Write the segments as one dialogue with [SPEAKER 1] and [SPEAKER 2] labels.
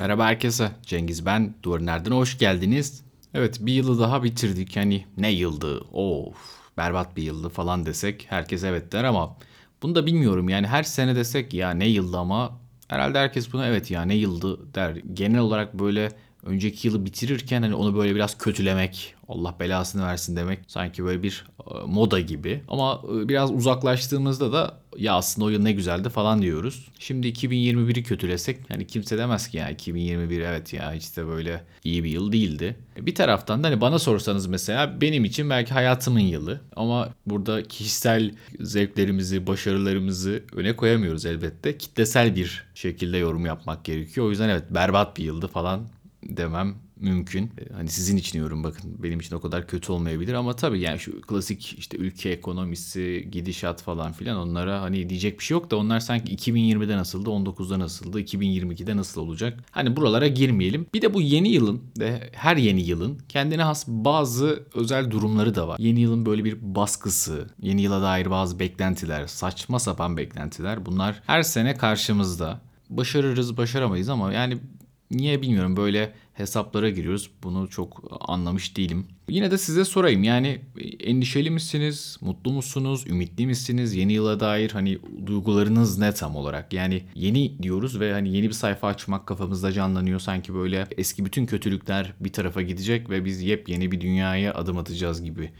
[SPEAKER 1] Merhaba herkese. Cengiz ben. Duvarın Nereden hoş geldiniz. Evet bir yılı daha bitirdik. Hani ne yıldı? Of berbat bir yıldı falan desek herkes evet der ama bunu da bilmiyorum. Yani her sene desek ya ne yıldı ama herhalde herkes buna evet ya ne yıldı der. Genel olarak böyle önceki yılı bitirirken hani onu böyle biraz kötülemek, Allah belasını versin demek sanki böyle bir e, moda gibi. Ama e, biraz uzaklaştığımızda da ya aslında o yıl ne güzeldi falan diyoruz. Şimdi 2021'i kötülesek yani kimse demez ki ya 2021 evet ya hiç de böyle iyi bir yıl değildi. Bir taraftan da hani bana sorsanız mesela benim için belki hayatımın yılı ama burada kişisel zevklerimizi, başarılarımızı öne koyamıyoruz elbette. Kitlesel bir şekilde yorum yapmak gerekiyor. O yüzden evet berbat bir yıldı falan demem mümkün. E, hani sizin için diyorum bakın benim için o kadar kötü olmayabilir ama tabii yani şu klasik işte ülke ekonomisi, gidişat falan filan onlara hani diyecek bir şey yok da onlar sanki 2020'de nasıldı, 19'da nasıldı, 2022'de nasıl olacak? Hani buralara girmeyelim. Bir de bu yeni yılın ve her yeni yılın kendine has bazı özel durumları da var. Yeni yılın böyle bir baskısı, yeni yıla dair bazı beklentiler, saçma sapan beklentiler bunlar her sene karşımızda. Başarırız, başaramayız ama yani Niye bilmiyorum böyle hesaplara giriyoruz. Bunu çok anlamış değilim. Yine de size sorayım yani endişeli misiniz? Mutlu musunuz? Ümitli misiniz? Yeni yıla dair hani duygularınız ne tam olarak? Yani yeni diyoruz ve hani yeni bir sayfa açmak kafamızda canlanıyor. Sanki böyle eski bütün kötülükler bir tarafa gidecek ve biz yepyeni bir dünyaya adım atacağız gibi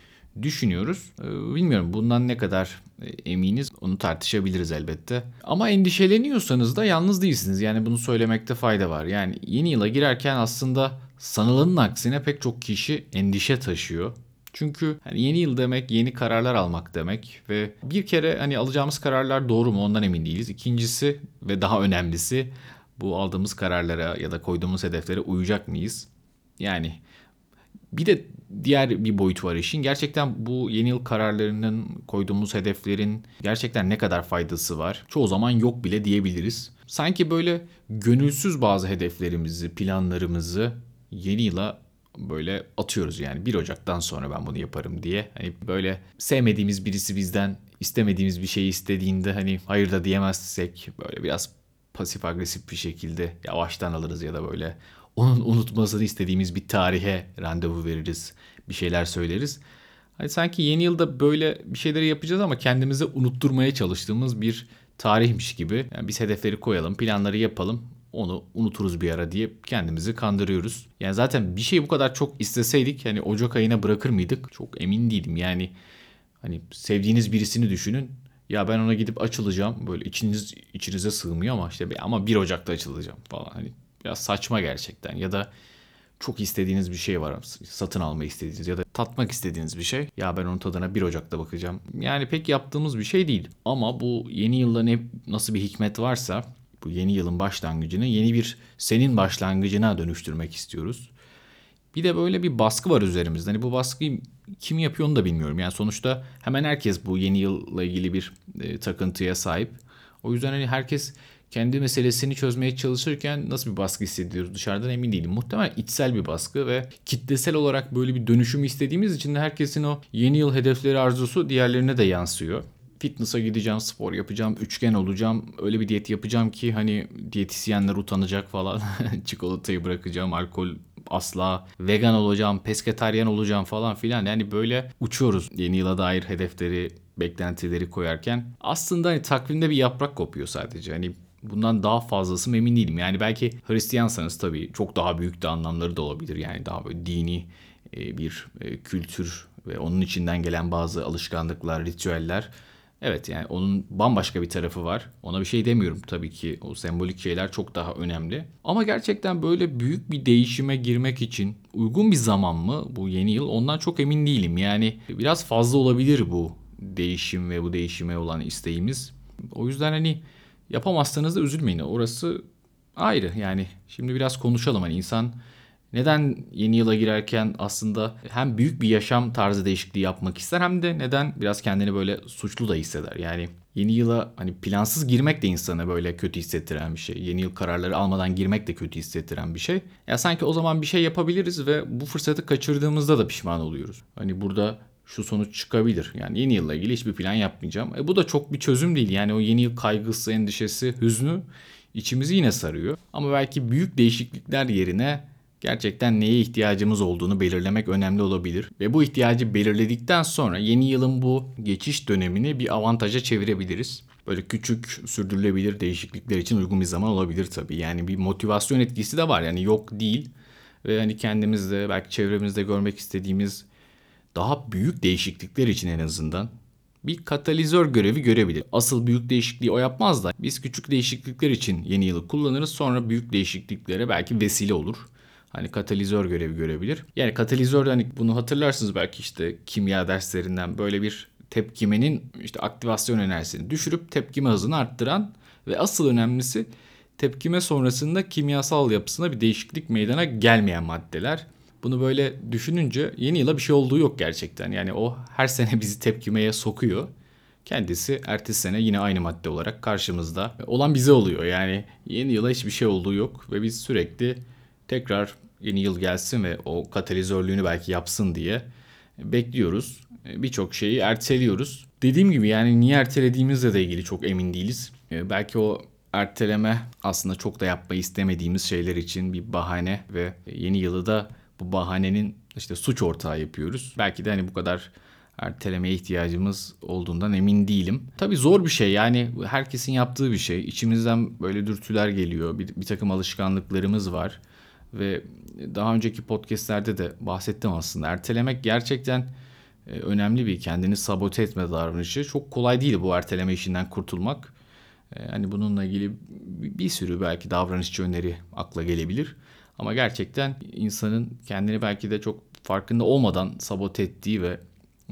[SPEAKER 1] düşünüyoruz. Ee, bilmiyorum bundan ne kadar e, eminiz onu tartışabiliriz elbette. Ama endişeleniyorsanız da yalnız değilsiniz. Yani bunu söylemekte fayda var. Yani yeni yıla girerken aslında sanılanın aksine pek çok kişi endişe taşıyor. Çünkü hani yeni yıl demek yeni kararlar almak demek ve bir kere hani alacağımız kararlar doğru mu ondan emin değiliz. İkincisi ve daha önemlisi bu aldığımız kararlara ya da koyduğumuz hedeflere uyacak mıyız? Yani bir de diğer bir boyut var işin. Gerçekten bu yeni yıl kararlarının koyduğumuz hedeflerin gerçekten ne kadar faydası var? Çoğu zaman yok bile diyebiliriz. Sanki böyle gönülsüz bazı hedeflerimizi, planlarımızı yeni yıla böyle atıyoruz yani 1 Ocak'tan sonra ben bunu yaparım diye. Hani böyle sevmediğimiz birisi bizden istemediğimiz bir şeyi istediğinde hani hayır da diyemezsek böyle biraz pasif agresif bir şekilde yavaştan alırız ya da böyle onun unutmasını istediğimiz bir tarihe randevu veririz. Bir şeyler söyleriz. Hani sanki yeni yılda böyle bir şeyleri yapacağız ama kendimize unutturmaya çalıştığımız bir tarihmiş gibi. Yani biz hedefleri koyalım, planları yapalım. Onu unuturuz bir ara diye kendimizi kandırıyoruz. Yani zaten bir şeyi bu kadar çok isteseydik hani Ocak ayına bırakır mıydık? Çok emin değilim. Yani hani sevdiğiniz birisini düşünün. Ya ben ona gidip açılacağım. Böyle içiniz içinize sığmıyor ama işte ama 1 Ocak'ta açılacağım falan. Hani Biraz saçma gerçekten ya da çok istediğiniz bir şey var. Satın alma istediğiniz ya da tatmak istediğiniz bir şey. Ya ben onun tadına 1 Ocak'ta bakacağım. Yani pek yaptığımız bir şey değil. Ama bu yeni yılda ne nasıl bir hikmet varsa bu yeni yılın başlangıcını yeni bir senin başlangıcına dönüştürmek istiyoruz. Bir de böyle bir baskı var üzerimizde. Hani bu baskıyı kim yapıyor onu da bilmiyorum. Yani sonuçta hemen herkes bu yeni yılla ilgili bir e, takıntıya sahip. O yüzden hani herkes kendi meselesini çözmeye çalışırken nasıl bir baskı hissediyoruz dışarıdan emin değilim. Muhtemelen içsel bir baskı ve kitlesel olarak böyle bir dönüşüm istediğimiz için de herkesin o yeni yıl hedefleri arzusu diğerlerine de yansıyor. Fitness'a gideceğim, spor yapacağım, üçgen olacağım, öyle bir diyet yapacağım ki hani diyetisyenler utanacak falan. Çikolatayı bırakacağım, alkol asla vegan olacağım, pesketaryen olacağım falan filan. Yani böyle uçuyoruz yeni yıla dair hedefleri, beklentileri koyarken. Aslında hani takvimde bir yaprak kopuyor sadece. Hani Bundan daha fazlası emin değilim. Yani belki Hristiyansanız tabii çok daha büyük de anlamları da olabilir. Yani daha böyle dini e, bir e, kültür ve onun içinden gelen bazı alışkanlıklar, ritüeller. Evet yani onun bambaşka bir tarafı var. Ona bir şey demiyorum tabii ki. O sembolik şeyler çok daha önemli. Ama gerçekten böyle büyük bir değişime girmek için uygun bir zaman mı bu yeni yıl? Ondan çok emin değilim. Yani biraz fazla olabilir bu değişim ve bu değişime olan isteğimiz. O yüzden hani Yapamazsanız da üzülmeyin. Orası ayrı yani. Şimdi biraz konuşalım hani insan neden yeni yıla girerken aslında hem büyük bir yaşam tarzı değişikliği yapmak ister hem de neden biraz kendini böyle suçlu da hisseder. Yani yeni yıla hani plansız girmek de insana böyle kötü hissettiren bir şey. Yeni yıl kararları almadan girmek de kötü hissettiren bir şey. Ya sanki o zaman bir şey yapabiliriz ve bu fırsatı kaçırdığımızda da pişman oluyoruz. Hani burada şu sonuç çıkabilir. Yani yeni yılla ilgili hiçbir plan yapmayacağım. E bu da çok bir çözüm değil. Yani o yeni yıl kaygısı, endişesi, hüznü içimizi yine sarıyor. Ama belki büyük değişiklikler yerine gerçekten neye ihtiyacımız olduğunu belirlemek önemli olabilir. Ve bu ihtiyacı belirledikten sonra yeni yılın bu geçiş dönemini bir avantaja çevirebiliriz. Böyle küçük sürdürülebilir değişiklikler için uygun bir zaman olabilir tabii. Yani bir motivasyon etkisi de var yani yok değil. Ve hani kendimizde belki çevremizde görmek istediğimiz daha büyük değişiklikler için en azından bir katalizör görevi görebilir. Asıl büyük değişikliği o yapmaz da biz küçük değişiklikler için yeni yılı kullanırız sonra büyük değişikliklere belki vesile olur. Hani katalizör görevi görebilir. Yani katalizör hani bunu hatırlarsınız belki işte kimya derslerinden böyle bir tepkimenin işte aktivasyon enerjisini düşürüp tepkime hızını arttıran ve asıl önemlisi tepkime sonrasında kimyasal yapısına bir değişiklik meydana gelmeyen maddeler. Bunu böyle düşününce yeni yıla bir şey olduğu yok gerçekten. Yani o her sene bizi tepkimeye sokuyor. Kendisi ertesi sene yine aynı madde olarak karşımızda. Olan bize oluyor. Yani yeni yıla hiçbir şey olduğu yok ve biz sürekli tekrar yeni yıl gelsin ve o katalizörlüğünü belki yapsın diye bekliyoruz. Birçok şeyi erteliyoruz. Dediğim gibi yani niye ertelediğimizle de ilgili çok emin değiliz. Belki o erteleme aslında çok da yapmayı istemediğimiz şeyler için bir bahane ve yeni yılı da bu bahanenin işte suç ortağı yapıyoruz. Belki de hani bu kadar ertelemeye ihtiyacımız olduğundan emin değilim. Tabii zor bir şey yani herkesin yaptığı bir şey. İçimizden böyle dürtüler geliyor. Bir, bir takım alışkanlıklarımız var. Ve daha önceki podcastlerde de bahsettim aslında. Ertelemek gerçekten e, önemli bir kendini sabote etme davranışı. Çok kolay değil bu erteleme işinden kurtulmak. E, hani bununla ilgili bir sürü belki davranışçı öneri akla gelebilir. Ama gerçekten insanın kendini belki de çok farkında olmadan sabote ettiği ve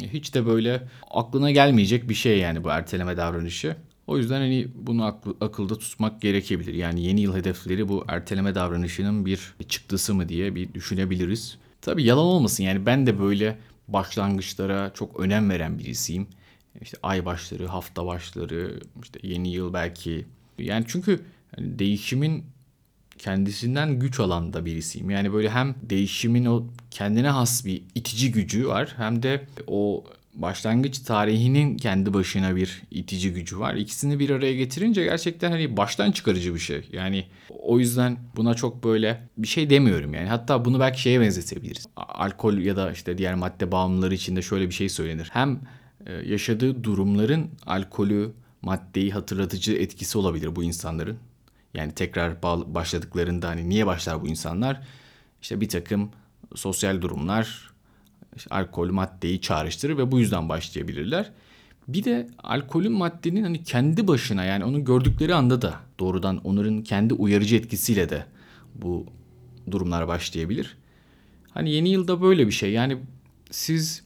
[SPEAKER 1] hiç de böyle aklına gelmeyecek bir şey yani bu erteleme davranışı. O yüzden hani bunu aklı, akılda tutmak gerekebilir. Yani yeni yıl hedefleri bu erteleme davranışının bir çıktısı mı diye bir düşünebiliriz. Tabi yalan olmasın yani ben de böyle başlangıçlara çok önem veren birisiyim. İşte ay başları, hafta başları, işte yeni yıl belki. Yani çünkü hani değişimin kendisinden güç alan da birisiyim. Yani böyle hem değişimin o kendine has bir itici gücü var hem de o başlangıç tarihinin kendi başına bir itici gücü var. İkisini bir araya getirince gerçekten hani baştan çıkarıcı bir şey. Yani o yüzden buna çok böyle bir şey demiyorum yani. Hatta bunu belki şeye benzetebiliriz. Alkol ya da işte diğer madde bağımlıları için de şöyle bir şey söylenir. Hem e, yaşadığı durumların alkolü, maddeyi hatırlatıcı etkisi olabilir bu insanların. Yani tekrar başladıklarında hani niye başlar bu insanlar? İşte bir takım sosyal durumlar, işte alkol maddeyi çağrıştırır ve bu yüzden başlayabilirler. Bir de alkolün maddenin hani kendi başına yani onu gördükleri anda da doğrudan onların kendi uyarıcı etkisiyle de bu durumlar başlayabilir. Hani yeni yılda böyle bir şey. Yani siz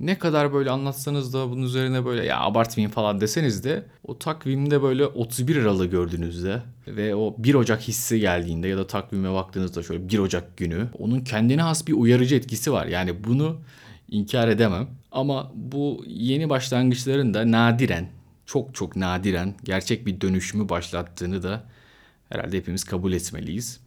[SPEAKER 1] ne kadar böyle anlatsanız da bunun üzerine böyle ya abartmayın falan deseniz de o takvimde böyle 31 Aralık'ı gördüğünüzde ve o 1 Ocak hissi geldiğinde ya da takvime baktığınızda şöyle 1 Ocak günü onun kendine has bir uyarıcı etkisi var. Yani bunu inkar edemem. Ama bu yeni başlangıçların da nadiren, çok çok nadiren gerçek bir dönüşümü başlattığını da herhalde hepimiz kabul etmeliyiz.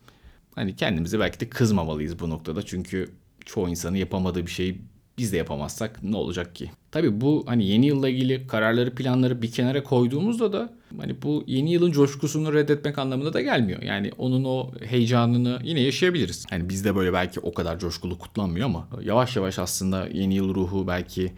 [SPEAKER 1] Hani kendimize belki de kızmamalıyız bu noktada. Çünkü çoğu insanın yapamadığı bir şeyi biz de yapamazsak ne olacak ki? Tabii bu hani yeni yılla ilgili kararları planları bir kenara koyduğumuzda da hani bu yeni yılın coşkusunu reddetmek anlamında da gelmiyor. Yani onun o heyecanını yine yaşayabiliriz. Hani bizde böyle belki o kadar coşkulu kutlanmıyor ama yavaş yavaş aslında yeni yıl ruhu belki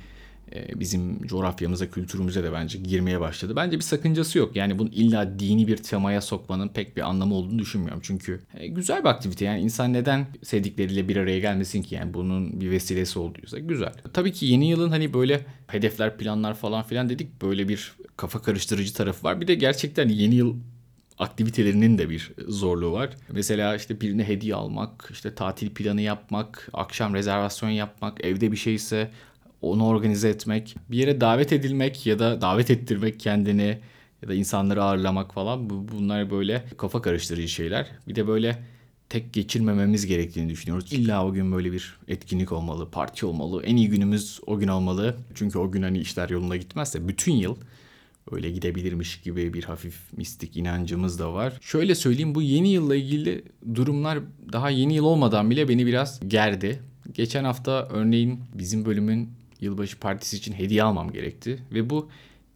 [SPEAKER 1] bizim coğrafyamıza, kültürümüze de bence girmeye başladı. Bence bir sakıncası yok. Yani bunu illa dini bir temaya sokmanın pek bir anlamı olduğunu düşünmüyorum. Çünkü e, güzel bir aktivite. Yani insan neden sevdikleriyle bir araya gelmesin ki? Yani bunun bir vesilesi olduysa güzel. Tabii ki yeni yılın hani böyle hedefler, planlar falan filan dedik. Böyle bir kafa karıştırıcı tarafı var. Bir de gerçekten yeni yıl aktivitelerinin de bir zorluğu var. Mesela işte birine hediye almak, işte tatil planı yapmak, akşam rezervasyon yapmak, evde bir şeyse onu organize etmek, bir yere davet edilmek ya da davet ettirmek kendini ya da insanları ağırlamak falan bu, bunlar böyle kafa karıştırıcı şeyler. Bir de böyle tek geçirmememiz gerektiğini düşünüyoruz. İlla o gün böyle bir etkinlik olmalı, parti olmalı. En iyi günümüz o gün olmalı. Çünkü o gün hani işler yoluna gitmezse bütün yıl öyle gidebilirmiş gibi bir hafif mistik inancımız da var. Şöyle söyleyeyim bu yeni yılla ilgili durumlar daha yeni yıl olmadan bile beni biraz gerdi. Geçen hafta örneğin bizim bölümün yılbaşı partisi için hediye almam gerekti. Ve bu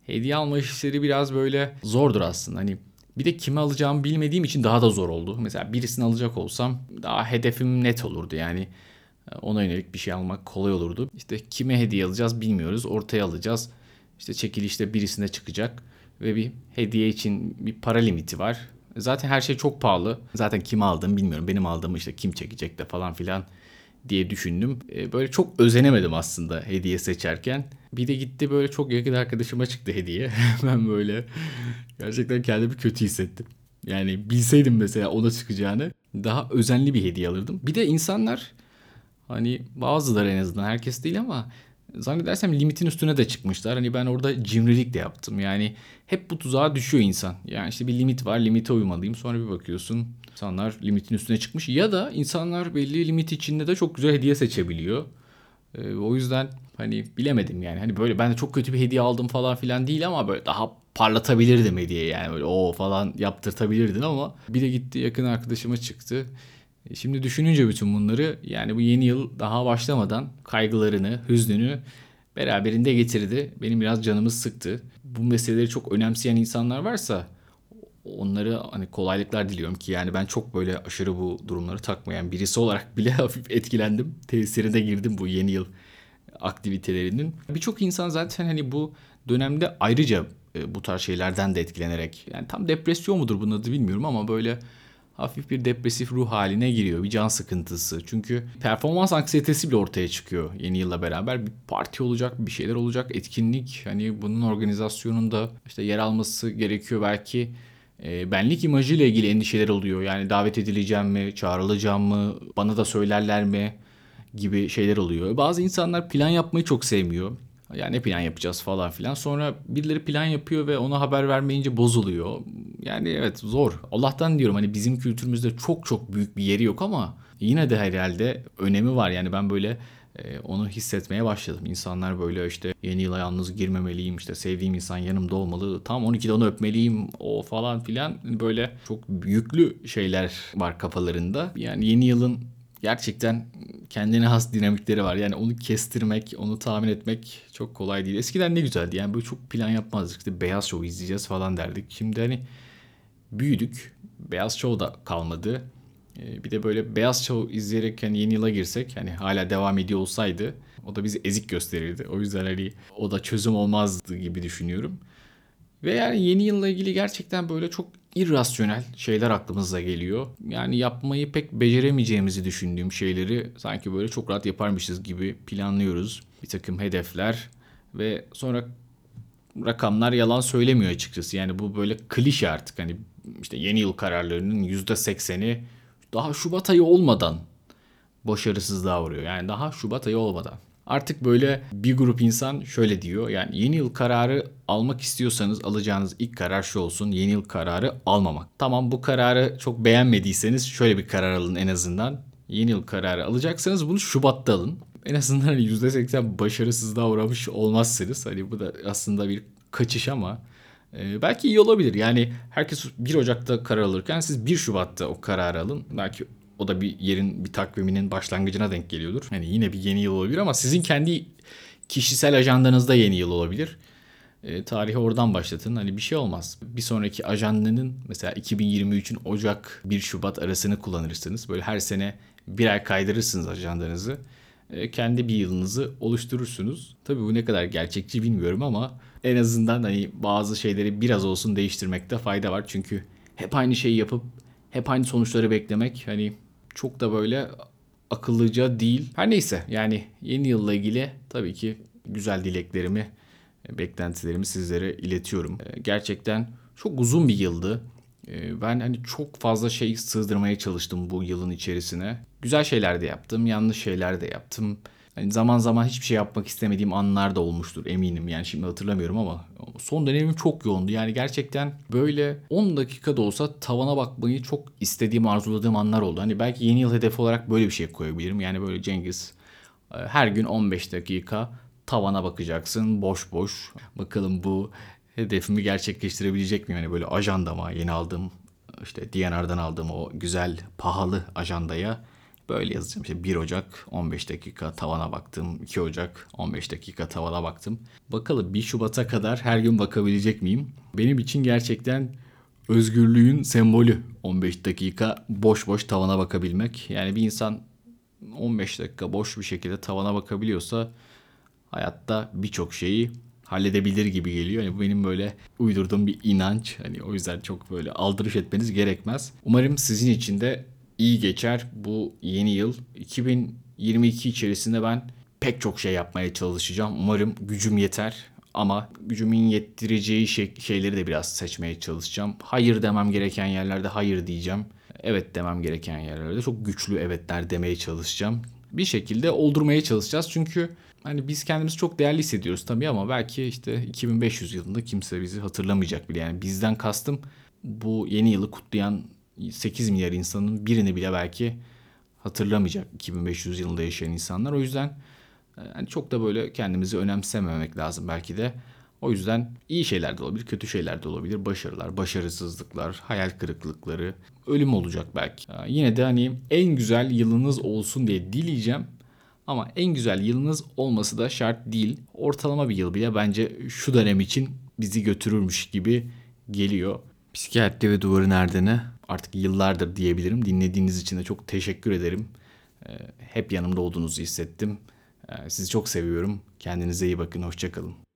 [SPEAKER 1] hediye alma işleri biraz böyle zordur aslında. Hani Bir de kimi alacağımı bilmediğim için daha da zor oldu. Mesela birisini alacak olsam daha hedefim net olurdu. Yani e, ona yönelik bir şey almak kolay olurdu. İşte kime hediye alacağız bilmiyoruz. Ortaya alacağız. İşte çekilişte birisine çıkacak ve bir hediye için bir para limiti var. Zaten her şey çok pahalı. Zaten kim aldığımı bilmiyorum. Benim aldığımı işte kim çekecek de falan filan diye düşündüm. E, böyle çok özenemedim aslında hediye seçerken. Bir de gitti böyle çok yakın arkadaşıma çıktı hediye. ben böyle gerçekten kendimi kötü hissettim. Yani bilseydim mesela ona çıkacağını daha özenli bir hediye alırdım. Bir de insanlar hani bazıları en azından herkes değil ama zannedersem limitin üstüne de çıkmışlar. Hani ben orada cimrilik de yaptım. Yani hep bu tuzağa düşüyor insan. Yani işte bir limit var, limite uymalıyım. Sonra bir bakıyorsun insanlar limitin üstüne çıkmış. Ya da insanlar belli limit içinde de çok güzel hediye seçebiliyor. Ee, o yüzden hani bilemedim yani. Hani böyle ben de çok kötü bir hediye aldım falan filan değil ama böyle daha parlatabilirdim hediye yani böyle o falan yaptırtabilirdin ama bir de gitti yakın arkadaşıma çıktı. E, şimdi düşününce bütün bunları yani bu yeni yıl daha başlamadan kaygılarını, hüznünü beraberinde getirdi. Benim biraz canımı sıktı. Bu meseleleri çok önemseyen insanlar varsa onları hani kolaylıklar diliyorum ki yani ben çok böyle aşırı bu durumları takmayan birisi olarak bile hafif etkilendim. Tesirine girdim bu yeni yıl aktivitelerinin. Birçok insan zaten hani bu dönemde ayrıca e, bu tarz şeylerden de etkilenerek yani tam depresyon mudur bunun adı bilmiyorum ama böyle hafif bir depresif ruh haline giriyor. Bir can sıkıntısı. Çünkü performans anksiyetesi bile ortaya çıkıyor yeni yılla beraber. Bir parti olacak, bir şeyler olacak, etkinlik. Hani bunun organizasyonunda işte yer alması gerekiyor belki. E, benlik imajıyla ilgili endişeler oluyor. Yani davet edileceğim mi, çağrılacağım mı, bana da söylerler mi gibi şeyler oluyor. Bazı insanlar plan yapmayı çok sevmiyor. Yani ne plan yapacağız falan filan. Sonra birileri plan yapıyor ve ona haber vermeyince bozuluyor. Yani evet zor. Allah'tan diyorum hani bizim kültürümüzde çok çok büyük bir yeri yok ama yine de herhalde önemi var. Yani ben böyle e, onu hissetmeye başladım. İnsanlar böyle işte yeni yıla yalnız girmemeliyim işte sevdiğim insan yanımda olmalı tam 12'de onu öpmeliyim o falan filan böyle çok yüklü şeyler var kafalarında. Yani yeni yılın gerçekten kendine has dinamikleri var. Yani onu kestirmek, onu tahmin etmek çok kolay değil. Eskiden ne güzeldi. Yani böyle çok plan yapmazdık. İşte Beyaz Show izleyeceğiz falan derdik. Şimdi hani büyüdük. Beyaz Show da kalmadı. Ee, bir de böyle Beyaz Show izleyerek hani yeni yıla girsek hani hala devam ediyor olsaydı o da bizi ezik gösterirdi. O yüzden hani o da çözüm olmazdı gibi düşünüyorum. Ve yani yeni yılla ilgili gerçekten böyle çok irrasyonel şeyler aklımıza geliyor. Yani yapmayı pek beceremeyeceğimizi düşündüğüm şeyleri sanki böyle çok rahat yaparmışız gibi planlıyoruz. Bir takım hedefler ve sonra rakamlar yalan söylemiyor açıkçası. Yani bu böyle klişe artık hani işte yeni yıl kararlarının %80'i daha Şubat ayı olmadan başarısızlığa vuruyor. Yani daha Şubat ayı olmadan. Artık böyle bir grup insan şöyle diyor. Yani yeni yıl kararı almak istiyorsanız alacağınız ilk karar şu olsun. Yeni yıl kararı almamak. Tamam bu kararı çok beğenmediyseniz şöyle bir karar alın en azından. Yeni yıl kararı alacaksanız bunu Şubat'ta alın. En azından hani %80 başarısızlığa uğramış olmazsınız. Hani bu da aslında bir kaçış ama e, belki iyi olabilir. Yani herkes 1 Ocak'ta karar alırken siz 1 Şubat'ta o kararı alın. Belki o da bir yerin bir takviminin başlangıcına denk geliyordur. Hani yine bir yeni yıl olabilir ama sizin kendi kişisel ajandanızda yeni yıl olabilir. E, tarihi oradan başlatın. Hani bir şey olmaz. Bir sonraki ajandanın mesela 2023'ün Ocak 1 Şubat arasını kullanırsınız. Böyle her sene bir ay kaydırırsınız ajandanızı. E, kendi bir yılınızı oluşturursunuz. Tabii bu ne kadar gerçekçi bilmiyorum ama en azından hani bazı şeyleri biraz olsun değiştirmekte fayda var. Çünkü hep aynı şeyi yapıp hep aynı sonuçları beklemek hani çok da böyle akıllıca değil. Her neyse yani yeni yılla ilgili tabii ki güzel dileklerimi, beklentilerimi sizlere iletiyorum. Ee, gerçekten çok uzun bir yıldı. Ee, ben hani çok fazla şey sığdırmaya çalıştım bu yılın içerisine. Güzel şeyler de yaptım, yanlış şeyler de yaptım. Yani zaman zaman hiçbir şey yapmak istemediğim anlar da olmuştur eminim. Yani şimdi hatırlamıyorum ama son dönemim çok yoğundu. Yani gerçekten böyle 10 dakika da olsa tavana bakmayı çok istediğim, arzuladığım anlar oldu. Hani belki yeni yıl hedefi olarak böyle bir şey koyabilirim. Yani böyle Cengiz e, her gün 15 dakika tavana bakacaksın boş boş. Bakalım bu hedefimi gerçekleştirebilecek miyim? Yani böyle ajandama yeni aldığım işte DNR'dan aldığım o güzel pahalı ajandaya Böyle yazacağım. İşte 1 Ocak 15 dakika tavana baktım. 2 Ocak 15 dakika tavana baktım. Bakalım 1 Şubat'a kadar her gün bakabilecek miyim? Benim için gerçekten özgürlüğün sembolü 15 dakika boş boş tavana bakabilmek. Yani bir insan 15 dakika boş bir şekilde tavana bakabiliyorsa hayatta birçok şeyi halledebilir gibi geliyor. Yani bu benim böyle uydurduğum bir inanç. Hani o yüzden çok böyle aldırış etmeniz gerekmez. Umarım sizin için de iyi geçer bu yeni yıl. 2022 içerisinde ben pek çok şey yapmaya çalışacağım. Umarım gücüm yeter ama gücümün yettireceği şey, şeyleri de biraz seçmeye çalışacağım. Hayır demem gereken yerlerde hayır diyeceğim. Evet demem gereken yerlerde çok güçlü evetler demeye çalışacağım. Bir şekilde oldurmaya çalışacağız çünkü hani biz kendimizi çok değerli hissediyoruz tabii ama belki işte 2500 yılında kimse bizi hatırlamayacak bile. Yani bizden kastım bu yeni yılı kutlayan 8 milyar insanın birini bile belki hatırlamayacak 2500 yılında yaşayan insanlar. O yüzden yani çok da böyle kendimizi önemsememek lazım belki de. O yüzden iyi şeyler de olabilir, kötü şeyler de olabilir. Başarılar, başarısızlıklar, hayal kırıklıkları, ölüm olacak belki. Yine de hani en güzel yılınız olsun diye dileyeceğim. Ama en güzel yılınız olması da şart değil. Ortalama bir yıl bile bence şu dönem için bizi götürürmüş gibi geliyor. Psikiyatri ve Duvarın Erdene artık yıllardır diyebilirim. Dinlediğiniz için de çok teşekkür ederim. Hep yanımda olduğunuzu hissettim. Sizi çok seviyorum. Kendinize iyi bakın. Hoşçakalın.